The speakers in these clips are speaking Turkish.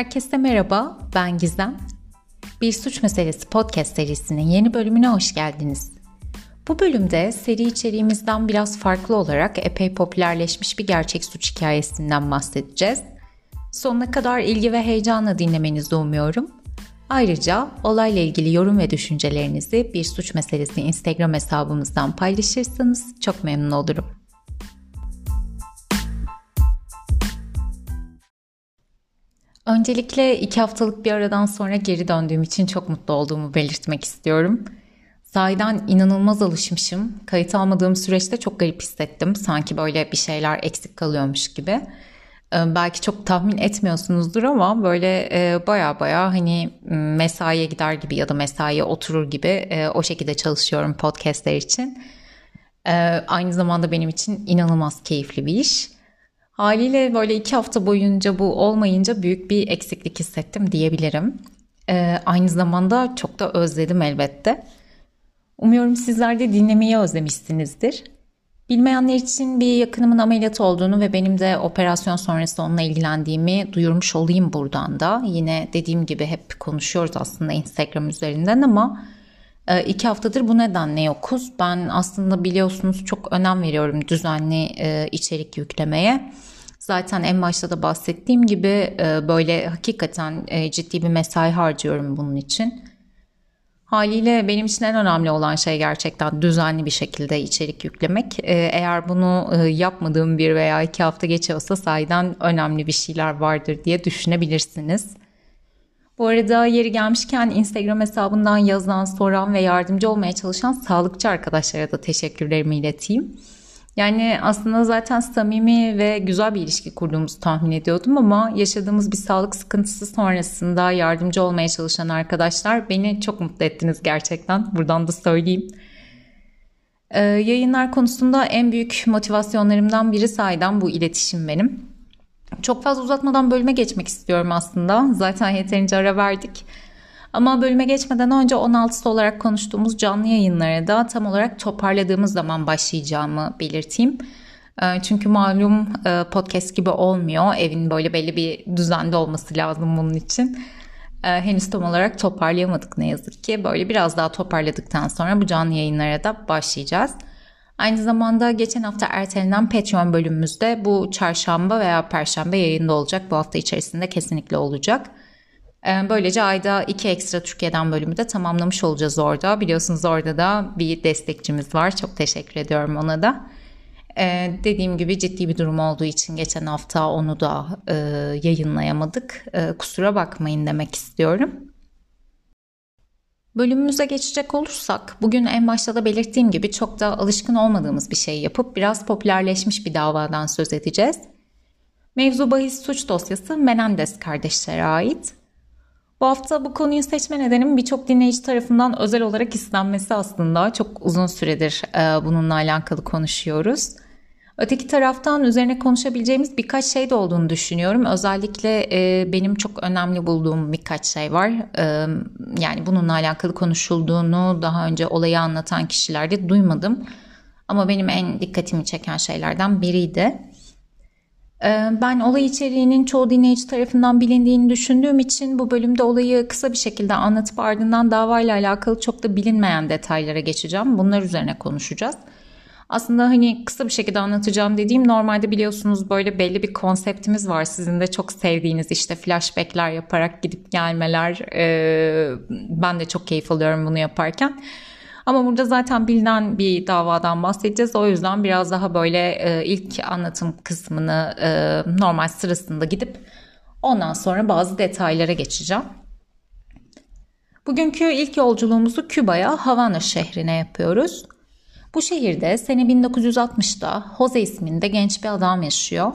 Herkese merhaba, ben Gizem. Bir Suç Meselesi podcast serisinin yeni bölümüne hoş geldiniz. Bu bölümde seri içeriğimizden biraz farklı olarak epey popülerleşmiş bir gerçek suç hikayesinden bahsedeceğiz. Sonuna kadar ilgi ve heyecanla dinlemenizi umuyorum. Ayrıca olayla ilgili yorum ve düşüncelerinizi Bir Suç Meselesi Instagram hesabımızdan paylaşırsanız çok memnun olurum. Öncelikle iki haftalık bir aradan sonra geri döndüğüm için çok mutlu olduğumu belirtmek istiyorum. Sahiden inanılmaz alışmışım. Kayıt almadığım süreçte çok garip hissettim. Sanki böyle bir şeyler eksik kalıyormuş gibi. Ee, belki çok tahmin etmiyorsunuzdur ama böyle e, baya baya hani mesaiye gider gibi ya da mesaiye oturur gibi e, o şekilde çalışıyorum podcastler için. E, aynı zamanda benim için inanılmaz keyifli bir iş. Haliyle böyle iki hafta boyunca bu olmayınca büyük bir eksiklik hissettim diyebilirim. Ee, aynı zamanda çok da özledim elbette. Umuyorum sizler de dinlemeyi özlemişsinizdir. Bilmeyenler için bir yakınımın ameliyat olduğunu ve benim de operasyon sonrası onunla ilgilendiğimi duyurmuş olayım buradan da. Yine dediğim gibi hep konuşuyoruz aslında Instagram üzerinden ama e, iki haftadır bu nedenle yokuz. Ben aslında biliyorsunuz çok önem veriyorum düzenli e, içerik yüklemeye. Zaten en başta da bahsettiğim gibi e, böyle hakikaten e, ciddi bir mesai harcıyorum bunun için. Haliyle benim için en önemli olan şey gerçekten düzenli bir şekilde içerik yüklemek. E, eğer bunu yapmadığım bir veya iki hafta geçiyorsa sahiden önemli bir şeyler vardır diye düşünebilirsiniz. Bu arada yeri gelmişken Instagram hesabından yazan, soran ve yardımcı olmaya çalışan sağlıkçı arkadaşlara da teşekkürlerimi ileteyim. Yani aslında zaten samimi ve güzel bir ilişki kurduğumuzu tahmin ediyordum ama yaşadığımız bir sağlık sıkıntısı sonrasında yardımcı olmaya çalışan arkadaşlar beni çok mutlu ettiniz gerçekten. Buradan da söyleyeyim. Ee, yayınlar konusunda en büyük motivasyonlarımdan biri sayeden bu iletişim benim. Çok fazla uzatmadan bölüme geçmek istiyorum aslında. Zaten yeterince ara verdik. Ama bölüme geçmeden önce 16'sı olarak konuştuğumuz canlı yayınlara da tam olarak toparladığımız zaman başlayacağımı belirteyim. Ee, çünkü malum e, podcast gibi olmuyor. Evin böyle belli bir düzende olması lazım bunun için. Ee, henüz tam olarak toparlayamadık ne yazık ki. Böyle biraz daha toparladıktan sonra bu canlı yayınlara da başlayacağız. Aynı zamanda geçen hafta ertelenen Patreon bölümümüzde bu çarşamba veya perşembe yayında olacak. Bu hafta içerisinde kesinlikle olacak. Ee, böylece ayda iki ekstra Türkiye'den bölümü de tamamlamış olacağız orada. Biliyorsunuz orada da bir destekçimiz var. Çok teşekkür ediyorum ona da. Ee, dediğim gibi ciddi bir durum olduğu için geçen hafta onu da e, yayınlayamadık. E, kusura bakmayın demek istiyorum. Bölümümüze geçecek olursak bugün en başta da belirttiğim gibi çok da alışkın olmadığımız bir şey yapıp biraz popülerleşmiş bir davadan söz edeceğiz. Mevzu bahis suç dosyası Menendez kardeşlere ait. Bu hafta bu konuyu seçme nedenim birçok dinleyici tarafından özel olarak istenmesi aslında. Çok uzun süredir e, bununla alakalı konuşuyoruz. Öteki taraftan üzerine konuşabileceğimiz birkaç şey de olduğunu düşünüyorum. Özellikle e, benim çok önemli bulduğum birkaç şey var. E, yani bununla alakalı konuşulduğunu daha önce olayı anlatan kişilerde duymadım. Ama benim en dikkatimi çeken şeylerden biriydi. Ee, ben olay içeriğinin çoğu dinleyici tarafından bilindiğini düşündüğüm için bu bölümde olayı kısa bir şekilde anlatıp ardından davayla alakalı çok da bilinmeyen detaylara geçeceğim. Bunlar üzerine konuşacağız. Aslında hani kısa bir şekilde anlatacağım dediğim normalde biliyorsunuz böyle belli bir konseptimiz var. Sizin de çok sevdiğiniz işte flashbackler yaparak gidip gelmeler. Ee, ben de çok keyif alıyorum bunu yaparken. Ama burada zaten bilinen bir davadan bahsedeceğiz. O yüzden biraz daha böyle e, ilk anlatım kısmını e, normal sırasında gidip ondan sonra bazı detaylara geçeceğim. Bugünkü ilk yolculuğumuzu Küba'ya, Havana şehrine yapıyoruz. Bu şehirde sene 1960'da Jose isminde genç bir adam yaşıyor.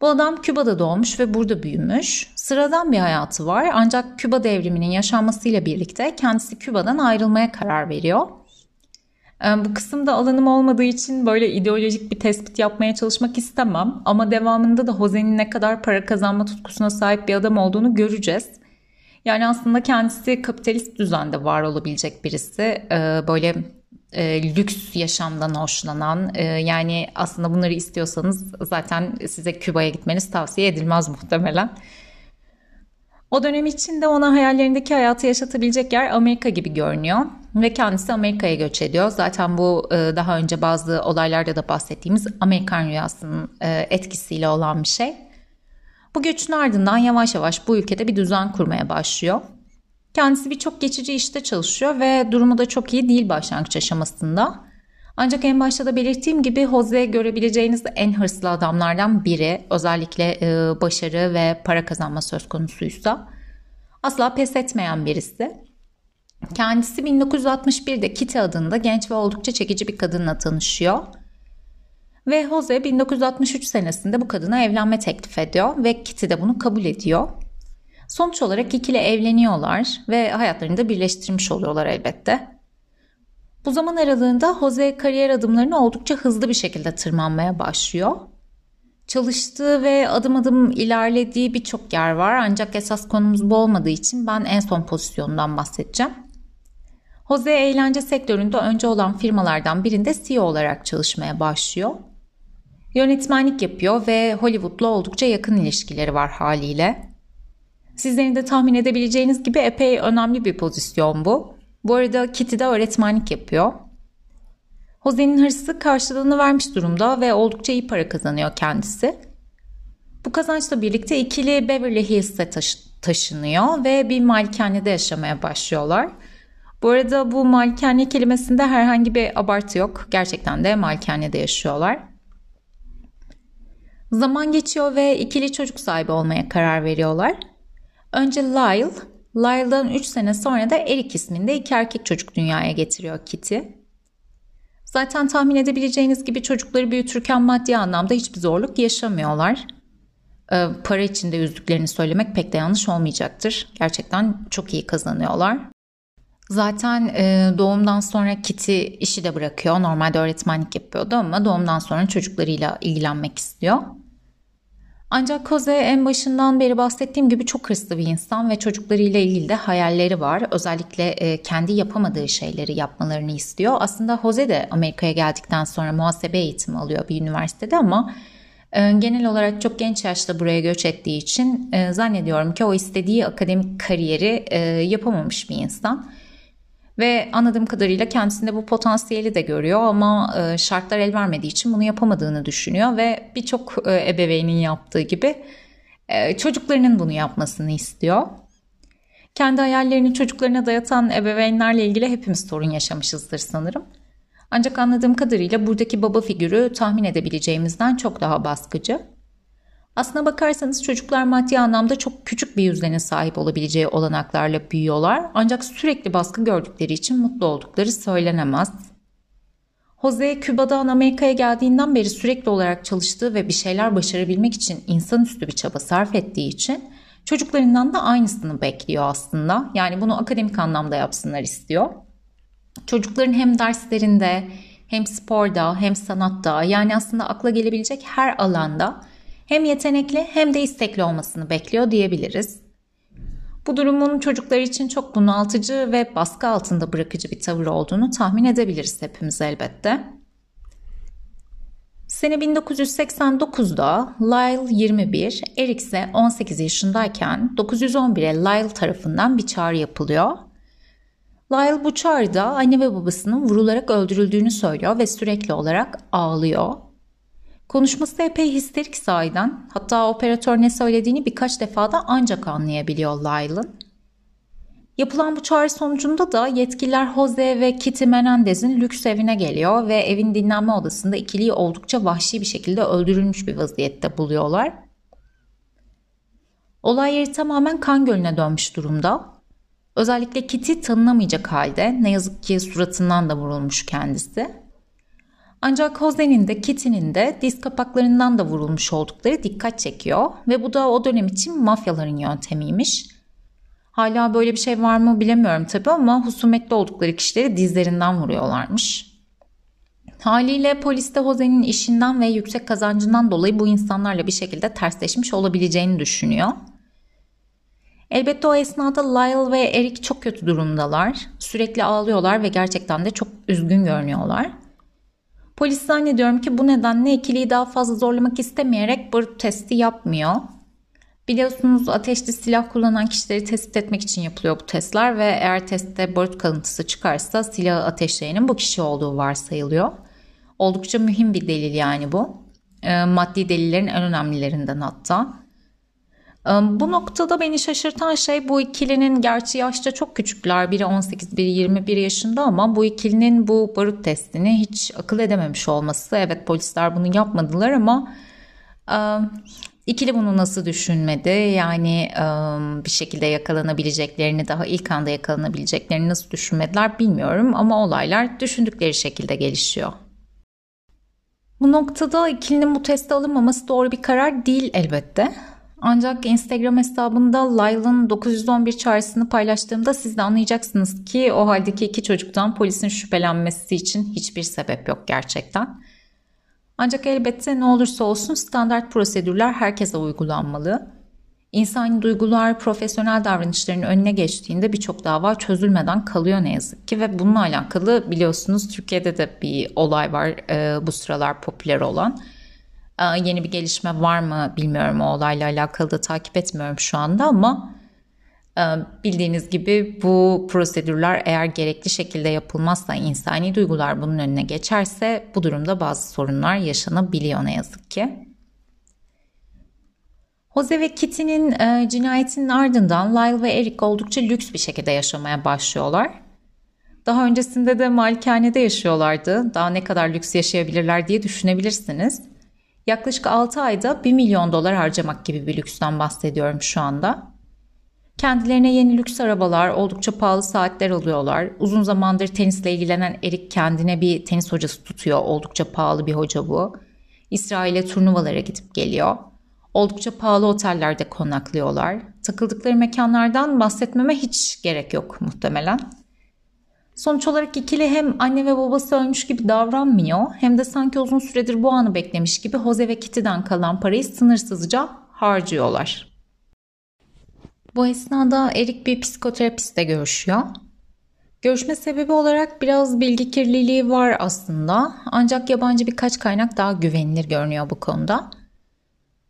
Bu adam Küba'da doğmuş ve burada büyümüş. Sıradan bir hayatı var ancak Küba devriminin yaşanmasıyla birlikte kendisi Küba'dan ayrılmaya karar veriyor. Ee, bu kısımda alanım olmadığı için böyle ideolojik bir tespit yapmaya çalışmak istemem. Ama devamında da Jose'nin ne kadar para kazanma tutkusuna sahip bir adam olduğunu göreceğiz. Yani aslında kendisi kapitalist düzende var olabilecek birisi. Ee, böyle e, lüks yaşamdan hoşlanan e, yani aslında bunları istiyorsanız zaten size Küba'ya gitmeniz tavsiye edilmez muhtemelen. O dönem içinde ona hayallerindeki hayatı yaşatabilecek yer Amerika gibi görünüyor ve kendisi Amerika'ya göç ediyor. Zaten bu e, daha önce bazı olaylarda da bahsettiğimiz Amerikan rüyasının e, etkisiyle olan bir şey. Bu göçün ardından yavaş yavaş bu ülkede bir düzen kurmaya başlıyor. Kendisi birçok geçici işte çalışıyor ve durumu da çok iyi değil başlangıç aşamasında. Ancak en başta da belirttiğim gibi Jose görebileceğiniz en hırslı adamlardan biri. Özellikle e, başarı ve para kazanma söz konusuysa. Asla pes etmeyen birisi. Kendisi 1961'de Kitty adında genç ve oldukça çekici bir kadınla tanışıyor. Ve Jose 1963 senesinde bu kadına evlenme teklif ediyor ve Kitty de bunu kabul ediyor. Sonuç olarak ikili evleniyorlar ve hayatlarını da birleştirmiş oluyorlar elbette. Bu zaman aralığında Jose kariyer adımlarını oldukça hızlı bir şekilde tırmanmaya başlıyor. Çalıştığı ve adım adım ilerlediği birçok yer var ancak esas konumuz bu olmadığı için ben en son pozisyonundan bahsedeceğim. Jose eğlence sektöründe önce olan firmalardan birinde CEO olarak çalışmaya başlıyor. Yönetmenlik yapıyor ve Hollywood'la oldukça yakın ilişkileri var haliyle. Sizlerin de tahmin edebileceğiniz gibi epey önemli bir pozisyon bu. Bu arada Kitty de öğretmenlik yapıyor. Jose'nin hırsı karşılığını vermiş durumda ve oldukça iyi para kazanıyor kendisi. Bu kazançla birlikte ikili Beverly Hills'e taş- taşınıyor ve bir malikanede yaşamaya başlıyorlar. Bu arada bu malikane kelimesinde herhangi bir abartı yok. Gerçekten de malikanede yaşıyorlar. Zaman geçiyor ve ikili çocuk sahibi olmaya karar veriyorlar. Önce Lyle, Lyle'dan 3 sene sonra da Eric isminde iki erkek çocuk dünyaya getiriyor Kitty. Zaten tahmin edebileceğiniz gibi çocukları büyütürken maddi anlamda hiçbir zorluk yaşamıyorlar. Ee, para içinde yüzdüklerini söylemek pek de yanlış olmayacaktır. Gerçekten çok iyi kazanıyorlar. Zaten e, doğumdan sonra Kitty işi de bırakıyor. Normalde öğretmenlik yapıyordu ama doğumdan sonra çocuklarıyla ilgilenmek istiyor. Ancak Jose en başından beri bahsettiğim gibi çok hırslı bir insan ve çocuklarıyla ilgili de hayalleri var. Özellikle e, kendi yapamadığı şeyleri yapmalarını istiyor. Aslında Jose de Amerika'ya geldikten sonra muhasebe eğitimi alıyor bir üniversitede ama e, genel olarak çok genç yaşta buraya göç ettiği için e, zannediyorum ki o istediği akademik kariyeri yapamamış bir insan. Ve anladığım kadarıyla kendisinde bu potansiyeli de görüyor ama e, şartlar el vermediği için bunu yapamadığını düşünüyor ve birçok e, ebeveynin yaptığı gibi e, çocuklarının bunu yapmasını istiyor. Kendi hayallerini çocuklarına dayatan ebeveynlerle ilgili hepimiz sorun yaşamışızdır sanırım. Ancak anladığım kadarıyla buradaki baba figürü tahmin edebileceğimizden çok daha baskıcı. Aslına bakarsanız çocuklar maddi anlamda çok küçük bir yüzdenin sahip olabileceği olanaklarla büyüyorlar ancak sürekli baskı gördükleri için mutlu oldukları söylenemez. Jose Küba'dan Amerika'ya geldiğinden beri sürekli olarak çalıştığı ve bir şeyler başarabilmek için insanüstü bir çaba sarf ettiği için çocuklarından da aynısını bekliyor aslında. Yani bunu akademik anlamda yapsınlar istiyor. Çocukların hem derslerinde hem sporda hem sanatta yani aslında akla gelebilecek her alanda hem yetenekli hem de istekli olmasını bekliyor diyebiliriz. Bu durumun çocuklar için çok bunaltıcı ve baskı altında bırakıcı bir tavır olduğunu tahmin edebiliriz hepimiz elbette. Sene 1989'da Lyle 21, Eric ise 18 yaşındayken 911'e Lyle tarafından bir çağrı yapılıyor. Lyle bu çağrıda anne ve babasının vurularak öldürüldüğünü söylüyor ve sürekli olarak ağlıyor. Konuşması epey histerik sahiden. Hatta operatör ne söylediğini birkaç defada ancak anlayabiliyor Lyle'ın. Yapılan bu çağrı sonucunda da yetkililer Jose ve Kitty Menendez'in lüks evine geliyor ve evin dinlenme odasında ikiliyi oldukça vahşi bir şekilde öldürülmüş bir vaziyette buluyorlar. Olay yeri tamamen kan gölüne dönmüş durumda. Özellikle Kitty tanınamayacak halde ne yazık ki suratından da vurulmuş kendisi. Ancak Jose'nin de Kitty'nin de diz kapaklarından da vurulmuş oldukları dikkat çekiyor ve bu da o dönem için mafyaların yöntemiymiş. Hala böyle bir şey var mı bilemiyorum tabii ama husumetli oldukları kişileri dizlerinden vuruyorlarmış. Haliyle polis de Jose'nin işinden ve yüksek kazancından dolayı bu insanlarla bir şekilde tersleşmiş olabileceğini düşünüyor. Elbette o esnada Lyle ve Eric çok kötü durumdalar. Sürekli ağlıyorlar ve gerçekten de çok üzgün görünüyorlar. Polis zannediyorum ki bu nedenle ikiliyi daha fazla zorlamak istemeyerek barut testi yapmıyor. Biliyorsunuz ateşli silah kullanan kişileri tespit etmek için yapılıyor bu testler ve eğer testte barut kalıntısı çıkarsa silahı ateşleyenin bu kişi olduğu varsayılıyor. Oldukça mühim bir delil yani bu. E, maddi delillerin en önemlilerinden hatta. Bu noktada beni şaşırtan şey bu ikilinin gerçi yaşça çok küçükler. Biri 18, biri 21 yaşında ama bu ikilinin bu barut testini hiç akıl edememiş olması. Evet polisler bunu yapmadılar ama ikili bunu nasıl düşünmedi? Yani bir şekilde yakalanabileceklerini, daha ilk anda yakalanabileceklerini nasıl düşünmediler bilmiyorum ama olaylar düşündükleri şekilde gelişiyor. Bu noktada ikilinin bu teste alınmaması doğru bir karar değil elbette. Ancak Instagram hesabında Lyle'ın 911 çağrısını paylaştığımda siz de anlayacaksınız ki o haldeki iki çocuktan polisin şüphelenmesi için hiçbir sebep yok gerçekten. Ancak elbette ne olursa olsun standart prosedürler herkese uygulanmalı. İnsani duygular profesyonel davranışların önüne geçtiğinde birçok dava çözülmeden kalıyor ne yazık ki ve bununla alakalı biliyorsunuz Türkiye'de de bir olay var e, bu sıralar popüler olan. E, yeni bir gelişme var mı bilmiyorum o olayla alakalı da takip etmiyorum şu anda ama e, bildiğiniz gibi bu prosedürler eğer gerekli şekilde yapılmazsa insani duygular bunun önüne geçerse bu durumda bazı sorunlar yaşanabiliyor ne yazık ki. Jose ve Kitty'nin e, cinayetinin ardından Lyle ve Eric oldukça lüks bir şekilde yaşamaya başlıyorlar. Daha öncesinde de malikanede yaşıyorlardı. Daha ne kadar lüks yaşayabilirler diye düşünebilirsiniz. Yaklaşık 6 ayda 1 milyon dolar harcamak gibi bir lüksten bahsediyorum şu anda. Kendilerine yeni lüks arabalar, oldukça pahalı saatler alıyorlar. Uzun zamandır tenisle ilgilenen Erik kendine bir tenis hocası tutuyor. Oldukça pahalı bir hoca bu. İsrail'e turnuvalara gidip geliyor. Oldukça pahalı otellerde konaklıyorlar. Takıldıkları mekanlardan bahsetmeme hiç gerek yok muhtemelen. Sonuç olarak ikili hem anne ve babası ölmüş gibi davranmıyor hem de sanki uzun süredir bu anı beklemiş gibi Jose ve Kitty'den kalan parayı sınırsızca harcıyorlar. Bu esnada Erik bir psikoterapistle görüşüyor. Görüşme sebebi olarak biraz bilgi kirliliği var aslında ancak yabancı birkaç kaynak daha güvenilir görünüyor bu konuda.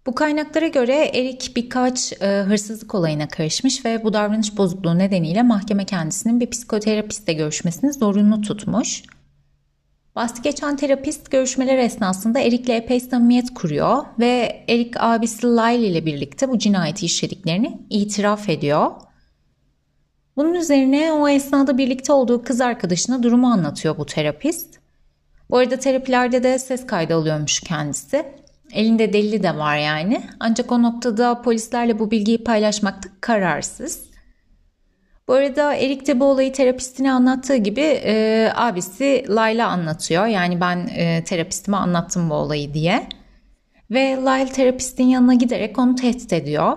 Bu kaynaklara göre Erik birkaç e, hırsızlık olayına karışmış ve bu davranış bozukluğu nedeniyle mahkeme kendisinin bir psikoterapiste görüşmesini zorunlu tutmuş. Bahsi geçen terapist görüşmeler esnasında Erik'le epey samimiyet kuruyor ve Erik abisi Lyle ile birlikte bu cinayeti işlediklerini itiraf ediyor. Bunun üzerine o esnada birlikte olduğu kız arkadaşına durumu anlatıyor bu terapist. Bu arada terapilerde de ses kaydı alıyormuş kendisi. Elinde delili de var yani. Ancak o noktada polislerle bu bilgiyi paylaşmakta kararsız. Bu arada Erik de bu olayı terapistine anlattığı gibi e, abisi Layla anlatıyor. Yani ben e, terapistime anlattım bu olayı diye. Ve Lyle terapistin yanına giderek onu tehdit ediyor.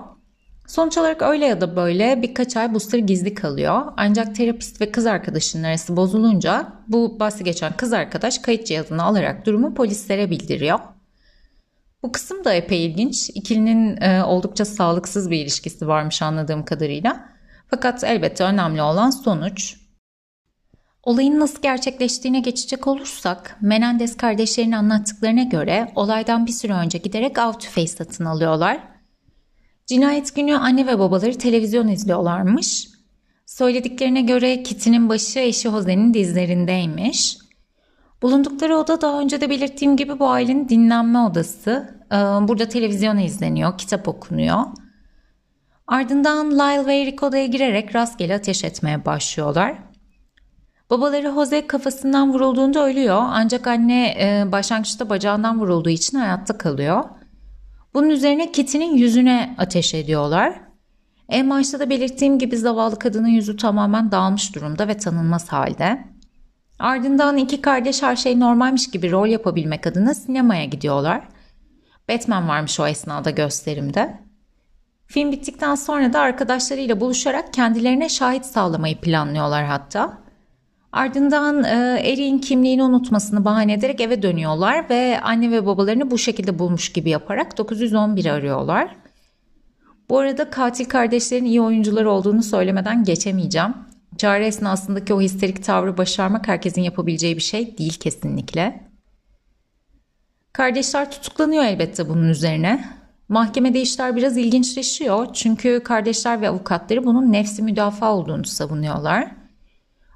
Sonuç olarak öyle ya da böyle birkaç ay bu sır gizli kalıyor. Ancak terapist ve kız arkadaşının arası bozulunca bu bahsi geçen kız arkadaş kayıt cihazını alarak durumu polislere bildiriyor. Bu kısım da epey ilginç. İkilinin e, oldukça sağlıksız bir ilişkisi varmış anladığım kadarıyla. Fakat elbette önemli olan sonuç. Olayın nasıl gerçekleştiğine geçecek olursak, Menendez kardeşlerinin anlattıklarına göre olaydan bir süre önce giderek av tüfeği satın alıyorlar. Cinayet günü anne ve babaları televizyon izliyorlarmış. Söylediklerine göre Kitty'nin başı eşi Jose'nin dizlerindeymiş. Bulundukları oda daha önce de belirttiğim gibi bu ailenin dinlenme odası. Ee, burada televizyon izleniyor, kitap okunuyor. Ardından Lyle ve Eric odaya girerek rastgele ateş etmeye başlıyorlar. Babaları Jose kafasından vurulduğunda ölüyor ancak anne e, başlangıçta bacağından vurulduğu için hayatta kalıyor. Bunun üzerine Kitty'nin yüzüne ateş ediyorlar. En başta da belirttiğim gibi zavallı kadının yüzü tamamen dağılmış durumda ve tanınmaz halde. Ardından iki kardeş her şey normalmiş gibi rol yapabilmek adına sinemaya gidiyorlar. Batman varmış o esnada gösterimde. Film bittikten sonra da arkadaşlarıyla buluşarak kendilerine şahit sağlamayı planlıyorlar hatta. Ardından e, Erik'in kimliğini unutmasını bahane ederek eve dönüyorlar ve anne ve babalarını bu şekilde bulmuş gibi yaparak 911 arıyorlar. Bu arada katil kardeşlerin iyi oyuncular olduğunu söylemeden geçemeyeceğim. Çağrı esnasındaki o histerik tavrı başarmak herkesin yapabileceği bir şey değil kesinlikle. Kardeşler tutuklanıyor elbette bunun üzerine. Mahkemede işler biraz ilginçleşiyor çünkü kardeşler ve avukatları bunun nefsi müdafaa olduğunu savunuyorlar.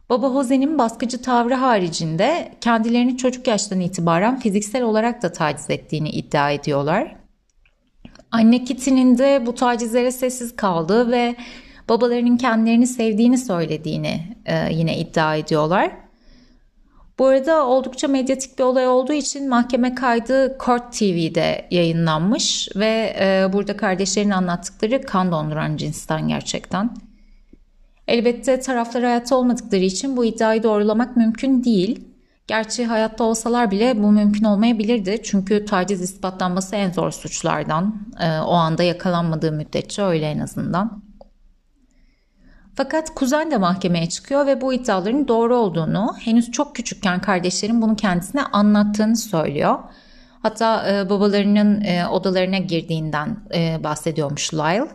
Baba Jose'nin baskıcı tavrı haricinde kendilerini çocuk yaştan itibaren fiziksel olarak da taciz ettiğini iddia ediyorlar. Anne Kitty'nin de bu tacizlere sessiz kaldığı ve babalarının kendilerini sevdiğini söylediğini e, yine iddia ediyorlar. Bu arada oldukça medyatik bir olay olduğu için mahkeme kaydı Court TV'de yayınlanmış ve e, burada kardeşlerin anlattıkları kan donduran cinsten gerçekten. Elbette taraflar hayatta olmadıkları için bu iddiayı doğrulamak mümkün değil. Gerçi hayatta olsalar bile bu mümkün olmayabilirdi. Çünkü taciz ispatlanması en zor suçlardan. E, o anda yakalanmadığı müddetçe öyle en azından. Fakat kuzen de mahkemeye çıkıyor ve bu iddiaların doğru olduğunu, henüz çok küçükken kardeşlerin bunu kendisine anlattığını söylüyor. Hatta e, babalarının e, odalarına girdiğinden e, bahsediyormuş Lyle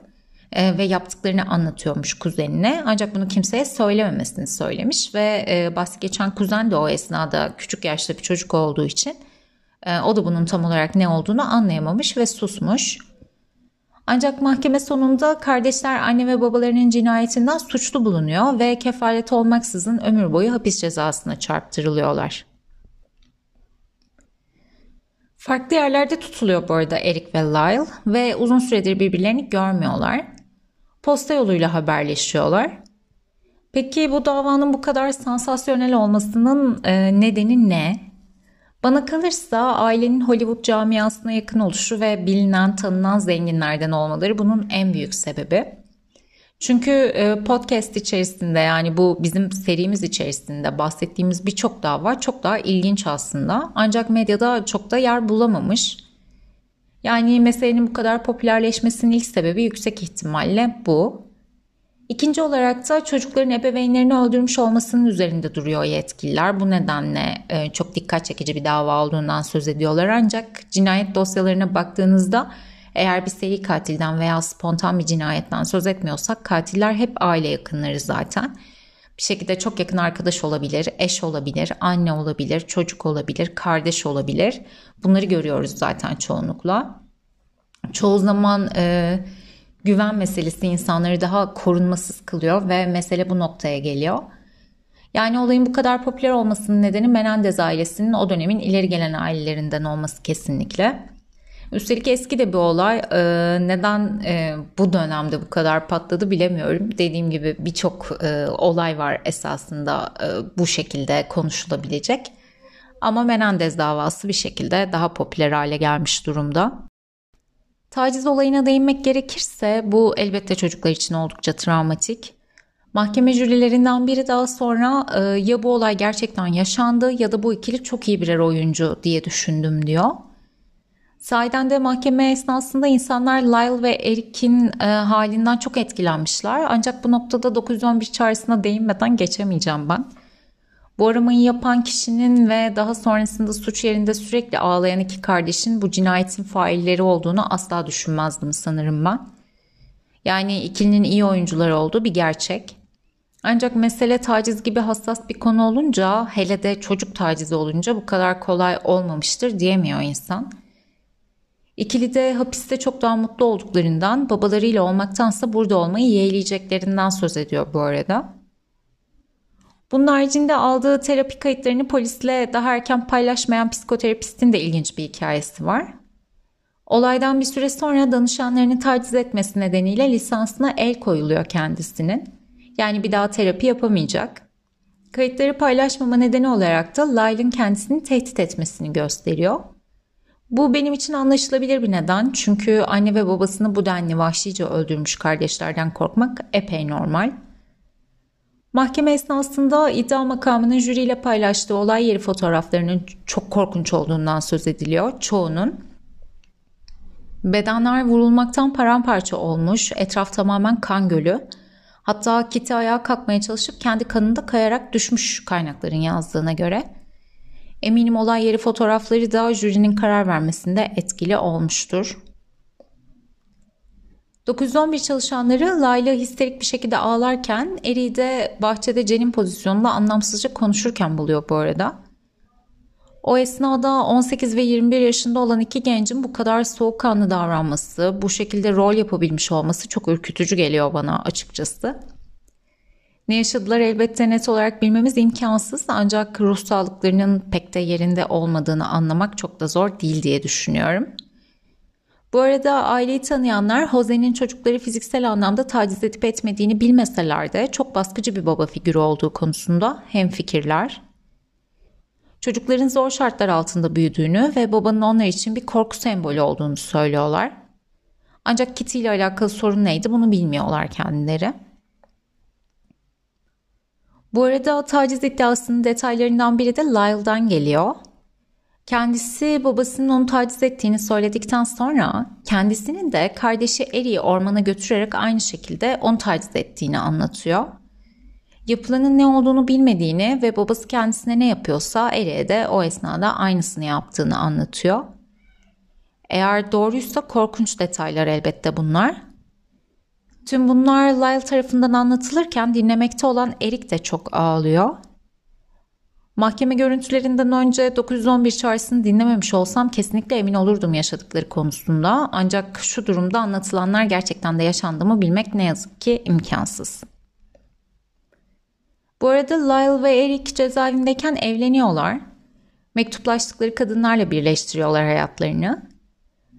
e, ve yaptıklarını anlatıyormuş kuzenine. Ancak bunu kimseye söylememesini söylemiş ve e, bahsi geçen kuzen de o esnada küçük yaşta bir çocuk olduğu için e, o da bunun tam olarak ne olduğunu anlayamamış ve susmuş. Ancak mahkeme sonunda kardeşler anne ve babalarının cinayetinden suçlu bulunuyor ve kefalet olmaksızın ömür boyu hapis cezasına çarptırılıyorlar. Farklı yerlerde tutuluyor bu arada Eric ve Lyle ve uzun süredir birbirlerini görmüyorlar. Posta yoluyla haberleşiyorlar. Peki bu davanın bu kadar sansasyonel olmasının e, nedeni ne? Bana kalırsa ailenin Hollywood camiasına yakın oluşu ve bilinen, tanınan zenginlerden olmaları bunun en büyük sebebi. Çünkü e, podcast içerisinde yani bu bizim serimiz içerisinde bahsettiğimiz birçok dava çok daha ilginç aslında. Ancak medyada çok da yer bulamamış. Yani meselenin bu kadar popülerleşmesinin ilk sebebi yüksek ihtimalle bu. İkinci olarak da çocukların ebeveynlerini öldürmüş olmasının üzerinde duruyor yetkililer. Bu nedenle e, çok dikkat çekici bir dava olduğundan söz ediyorlar. Ancak cinayet dosyalarına baktığınızda eğer bir seri katilden veya spontan bir cinayetten söz etmiyorsak katiller hep aile yakınları zaten. Bir şekilde çok yakın arkadaş olabilir, eş olabilir, anne olabilir, çocuk olabilir, kardeş olabilir. Bunları görüyoruz zaten çoğunlukla. Çoğu zaman... E, güven meselesi insanları daha korunmasız kılıyor ve mesele bu noktaya geliyor. Yani olayın bu kadar popüler olmasının nedeni Menendez ailesinin o dönemin ileri gelen ailelerinden olması kesinlikle. Üstelik eski de bir olay. Ee, neden e, bu dönemde bu kadar patladı bilemiyorum. Dediğim gibi birçok e, olay var esasında e, bu şekilde konuşulabilecek. Ama Menendez davası bir şekilde daha popüler hale gelmiş durumda. Taciz olayına değinmek gerekirse bu elbette çocuklar için oldukça travmatik. Mahkeme jürilerinden biri daha sonra e, ya bu olay gerçekten yaşandı ya da bu ikili çok iyi birer oyuncu diye düşündüm diyor. Sahiden de mahkeme esnasında insanlar Lyle ve Eric'in e, halinden çok etkilenmişler. Ancak bu noktada 911 çağrısına değinmeden geçemeyeceğim ben. Bu aramayı yapan kişinin ve daha sonrasında suç yerinde sürekli ağlayan iki kardeşin bu cinayetin failleri olduğunu asla düşünmezdim sanırım ben. Yani ikilinin iyi oyuncular olduğu bir gerçek. Ancak mesele taciz gibi hassas bir konu olunca hele de çocuk tacizi olunca bu kadar kolay olmamıştır diyemiyor insan. İkili de hapiste çok daha mutlu olduklarından babalarıyla olmaktansa burada olmayı yeğleyeceklerinden söz ediyor bu arada. Bunun haricinde aldığı terapi kayıtlarını polisle daha erken paylaşmayan psikoterapistin de ilginç bir hikayesi var. Olaydan bir süre sonra danışanlarını taciz etmesi nedeniyle lisansına el koyuluyor kendisinin. Yani bir daha terapi yapamayacak. Kayıtları paylaşmama nedeni olarak da Lyle'ın kendisini tehdit etmesini gösteriyor. Bu benim için anlaşılabilir bir neden çünkü anne ve babasını bu denli vahşice öldürmüş kardeşlerden korkmak epey normal. Mahkeme esnasında iddia makamının jüriyle paylaştığı olay yeri fotoğraflarının çok korkunç olduğundan söz ediliyor. Çoğunun. Bedenler vurulmaktan paramparça olmuş, etraf tamamen kan gölü. Hatta Kitty ayağa kalkmaya çalışıp kendi kanında kayarak düşmüş kaynakların yazdığına göre. Eminim olay yeri fotoğrafları da jürinin karar vermesinde etkili olmuştur. 911 çalışanları Layla histerik bir şekilde ağlarken Eri'yi de bahçede cenin pozisyonunda anlamsızca konuşurken buluyor bu arada. O esnada 18 ve 21 yaşında olan iki gencin bu kadar soğukkanlı davranması, bu şekilde rol yapabilmiş olması çok ürkütücü geliyor bana açıkçası. Ne yaşadılar elbette net olarak bilmemiz imkansız ancak ruh sağlıklarının pek de yerinde olmadığını anlamak çok da zor değil diye düşünüyorum. Bu arada aileyi tanıyanlar Jose'nin çocukları fiziksel anlamda taciz edip etmediğini bilmeseler de çok baskıcı bir baba figürü olduğu konusunda hem fikirler. Çocukların zor şartlar altında büyüdüğünü ve babanın onlar için bir korku sembolü olduğunu söylüyorlar. Ancak Kitty ile alakalı sorun neydi bunu bilmiyorlar kendileri. Bu arada taciz iddiasının detaylarından biri de Lyle'dan geliyor. Kendisi babasının onu taciz ettiğini söyledikten sonra kendisinin de kardeşi Eri'yi ormana götürerek aynı şekilde onu taciz ettiğini anlatıyor. Yapılanın ne olduğunu bilmediğini ve babası kendisine ne yapıyorsa Eri'ye de o esnada aynısını yaptığını anlatıyor. Eğer doğruysa korkunç detaylar elbette bunlar. Tüm bunlar Lyle tarafından anlatılırken dinlemekte olan Erik de çok ağlıyor. Mahkeme görüntülerinden önce 911 çağrısını dinlememiş olsam kesinlikle emin olurdum yaşadıkları konusunda. Ancak şu durumda anlatılanlar gerçekten de yaşandı mı bilmek ne yazık ki imkansız. Bu arada Lyle ve Eric cezaevindeyken evleniyorlar. Mektuplaştıkları kadınlarla birleştiriyorlar hayatlarını.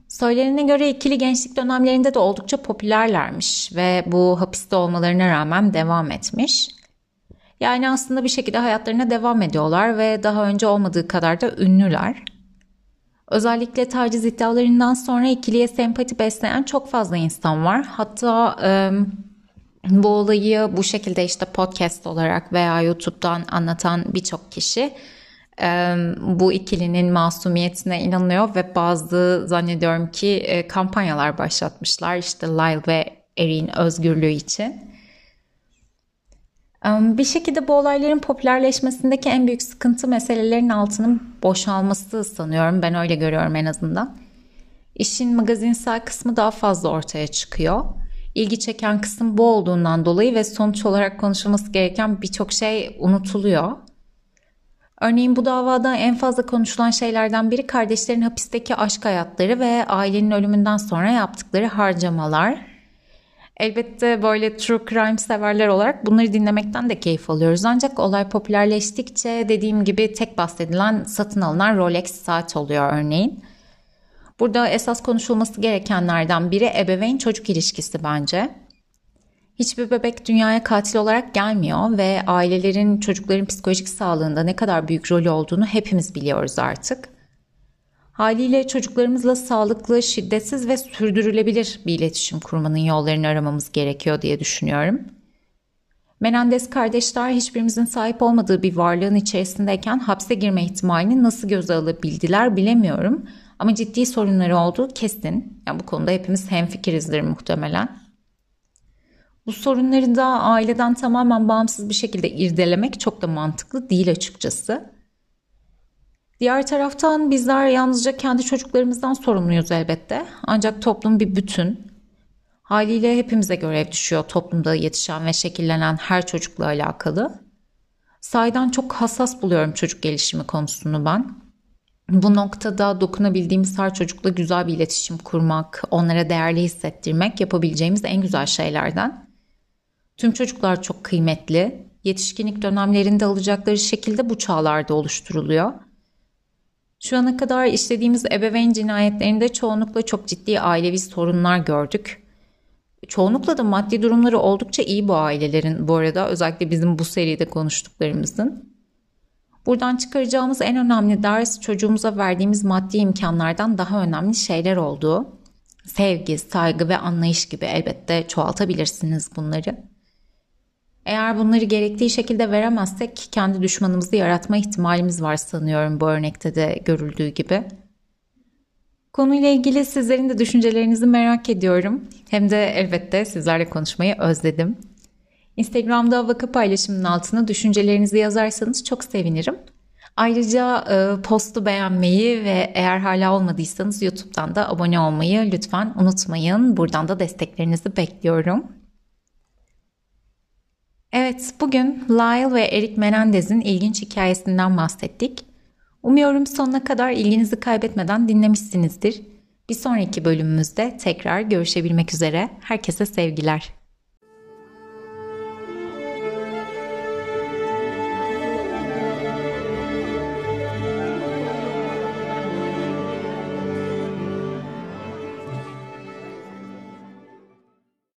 Söylenene göre ikili gençlik dönemlerinde de oldukça popülerlermiş ve bu hapiste olmalarına rağmen devam etmiş. Yani aslında bir şekilde hayatlarına devam ediyorlar ve daha önce olmadığı kadar da ünlüler. Özellikle taciz iddialarından sonra ikiliye sempati besleyen çok fazla insan var. Hatta e, bu olayı bu şekilde işte podcast olarak veya YouTube'dan anlatan birçok kişi bu ikilinin masumiyetine inanıyor ve bazı zannediyorum ki kampanyalar başlatmışlar işte Lyle ve Erin özgürlüğü için. Bir şekilde bu olayların popülerleşmesindeki en büyük sıkıntı meselelerin altının boşalması sanıyorum. Ben öyle görüyorum en azından. İşin magazinsel kısmı daha fazla ortaya çıkıyor. İlgi çeken kısım bu olduğundan dolayı ve sonuç olarak konuşulması gereken birçok şey unutuluyor. Örneğin bu davada en fazla konuşulan şeylerden biri kardeşlerin hapisteki aşk hayatları ve ailenin ölümünden sonra yaptıkları harcamalar. Elbette böyle true crime severler olarak bunları dinlemekten de keyif alıyoruz. Ancak olay popülerleştikçe dediğim gibi tek bahsedilen satın alınan Rolex saat oluyor örneğin. Burada esas konuşulması gerekenlerden biri ebeveyn çocuk ilişkisi bence. Hiçbir bebek dünyaya katil olarak gelmiyor ve ailelerin çocukların psikolojik sağlığında ne kadar büyük rolü olduğunu hepimiz biliyoruz artık. Haliyle çocuklarımızla sağlıklı, şiddetsiz ve sürdürülebilir bir iletişim kurmanın yollarını aramamız gerekiyor diye düşünüyorum. Menendez kardeşler hiçbirimizin sahip olmadığı bir varlığın içerisindeyken hapse girme ihtimalini nasıl göze alabildiler bilemiyorum. Ama ciddi sorunları olduğu kesin. Yani bu konuda hepimiz hemfikirizdir muhtemelen. Bu sorunları da aileden tamamen bağımsız bir şekilde irdelemek çok da mantıklı değil açıkçası. Diğer taraftan bizler yalnızca kendi çocuklarımızdan sorumluyuz elbette. Ancak toplum bir bütün. Haliyle hepimize görev düşüyor toplumda yetişen ve şekillenen her çocukla alakalı. Sahiden çok hassas buluyorum çocuk gelişimi konusunu ben. Bu noktada dokunabildiğimiz her çocukla güzel bir iletişim kurmak, onlara değerli hissettirmek yapabileceğimiz en güzel şeylerden. Tüm çocuklar çok kıymetli. Yetişkinlik dönemlerinde alacakları şekilde bu çağlarda oluşturuluyor. Şu ana kadar işlediğimiz ebeveyn cinayetlerinde çoğunlukla çok ciddi ailevi sorunlar gördük. Çoğunlukla da maddi durumları oldukça iyi bu ailelerin bu arada özellikle bizim bu seride konuştuklarımızın. Buradan çıkaracağımız en önemli ders çocuğumuza verdiğimiz maddi imkanlardan daha önemli şeyler olduğu. Sevgi, saygı ve anlayış gibi elbette çoğaltabilirsiniz bunları. Eğer bunları gerektiği şekilde veremezsek kendi düşmanımızı yaratma ihtimalimiz var sanıyorum bu örnekte de görüldüğü gibi. Konuyla ilgili sizlerin de düşüncelerinizi merak ediyorum. Hem de elbette sizlerle konuşmayı özledim. Instagram'da vaka paylaşımının altına düşüncelerinizi yazarsanız çok sevinirim. Ayrıca e, postu beğenmeyi ve eğer hala olmadıysanız YouTube'dan da abone olmayı lütfen unutmayın. Buradan da desteklerinizi bekliyorum. Evet, bugün Lyle ve Eric Menendez'in ilginç hikayesinden bahsettik. Umuyorum sonuna kadar ilginizi kaybetmeden dinlemişsinizdir. Bir sonraki bölümümüzde tekrar görüşebilmek üzere. Herkese sevgiler.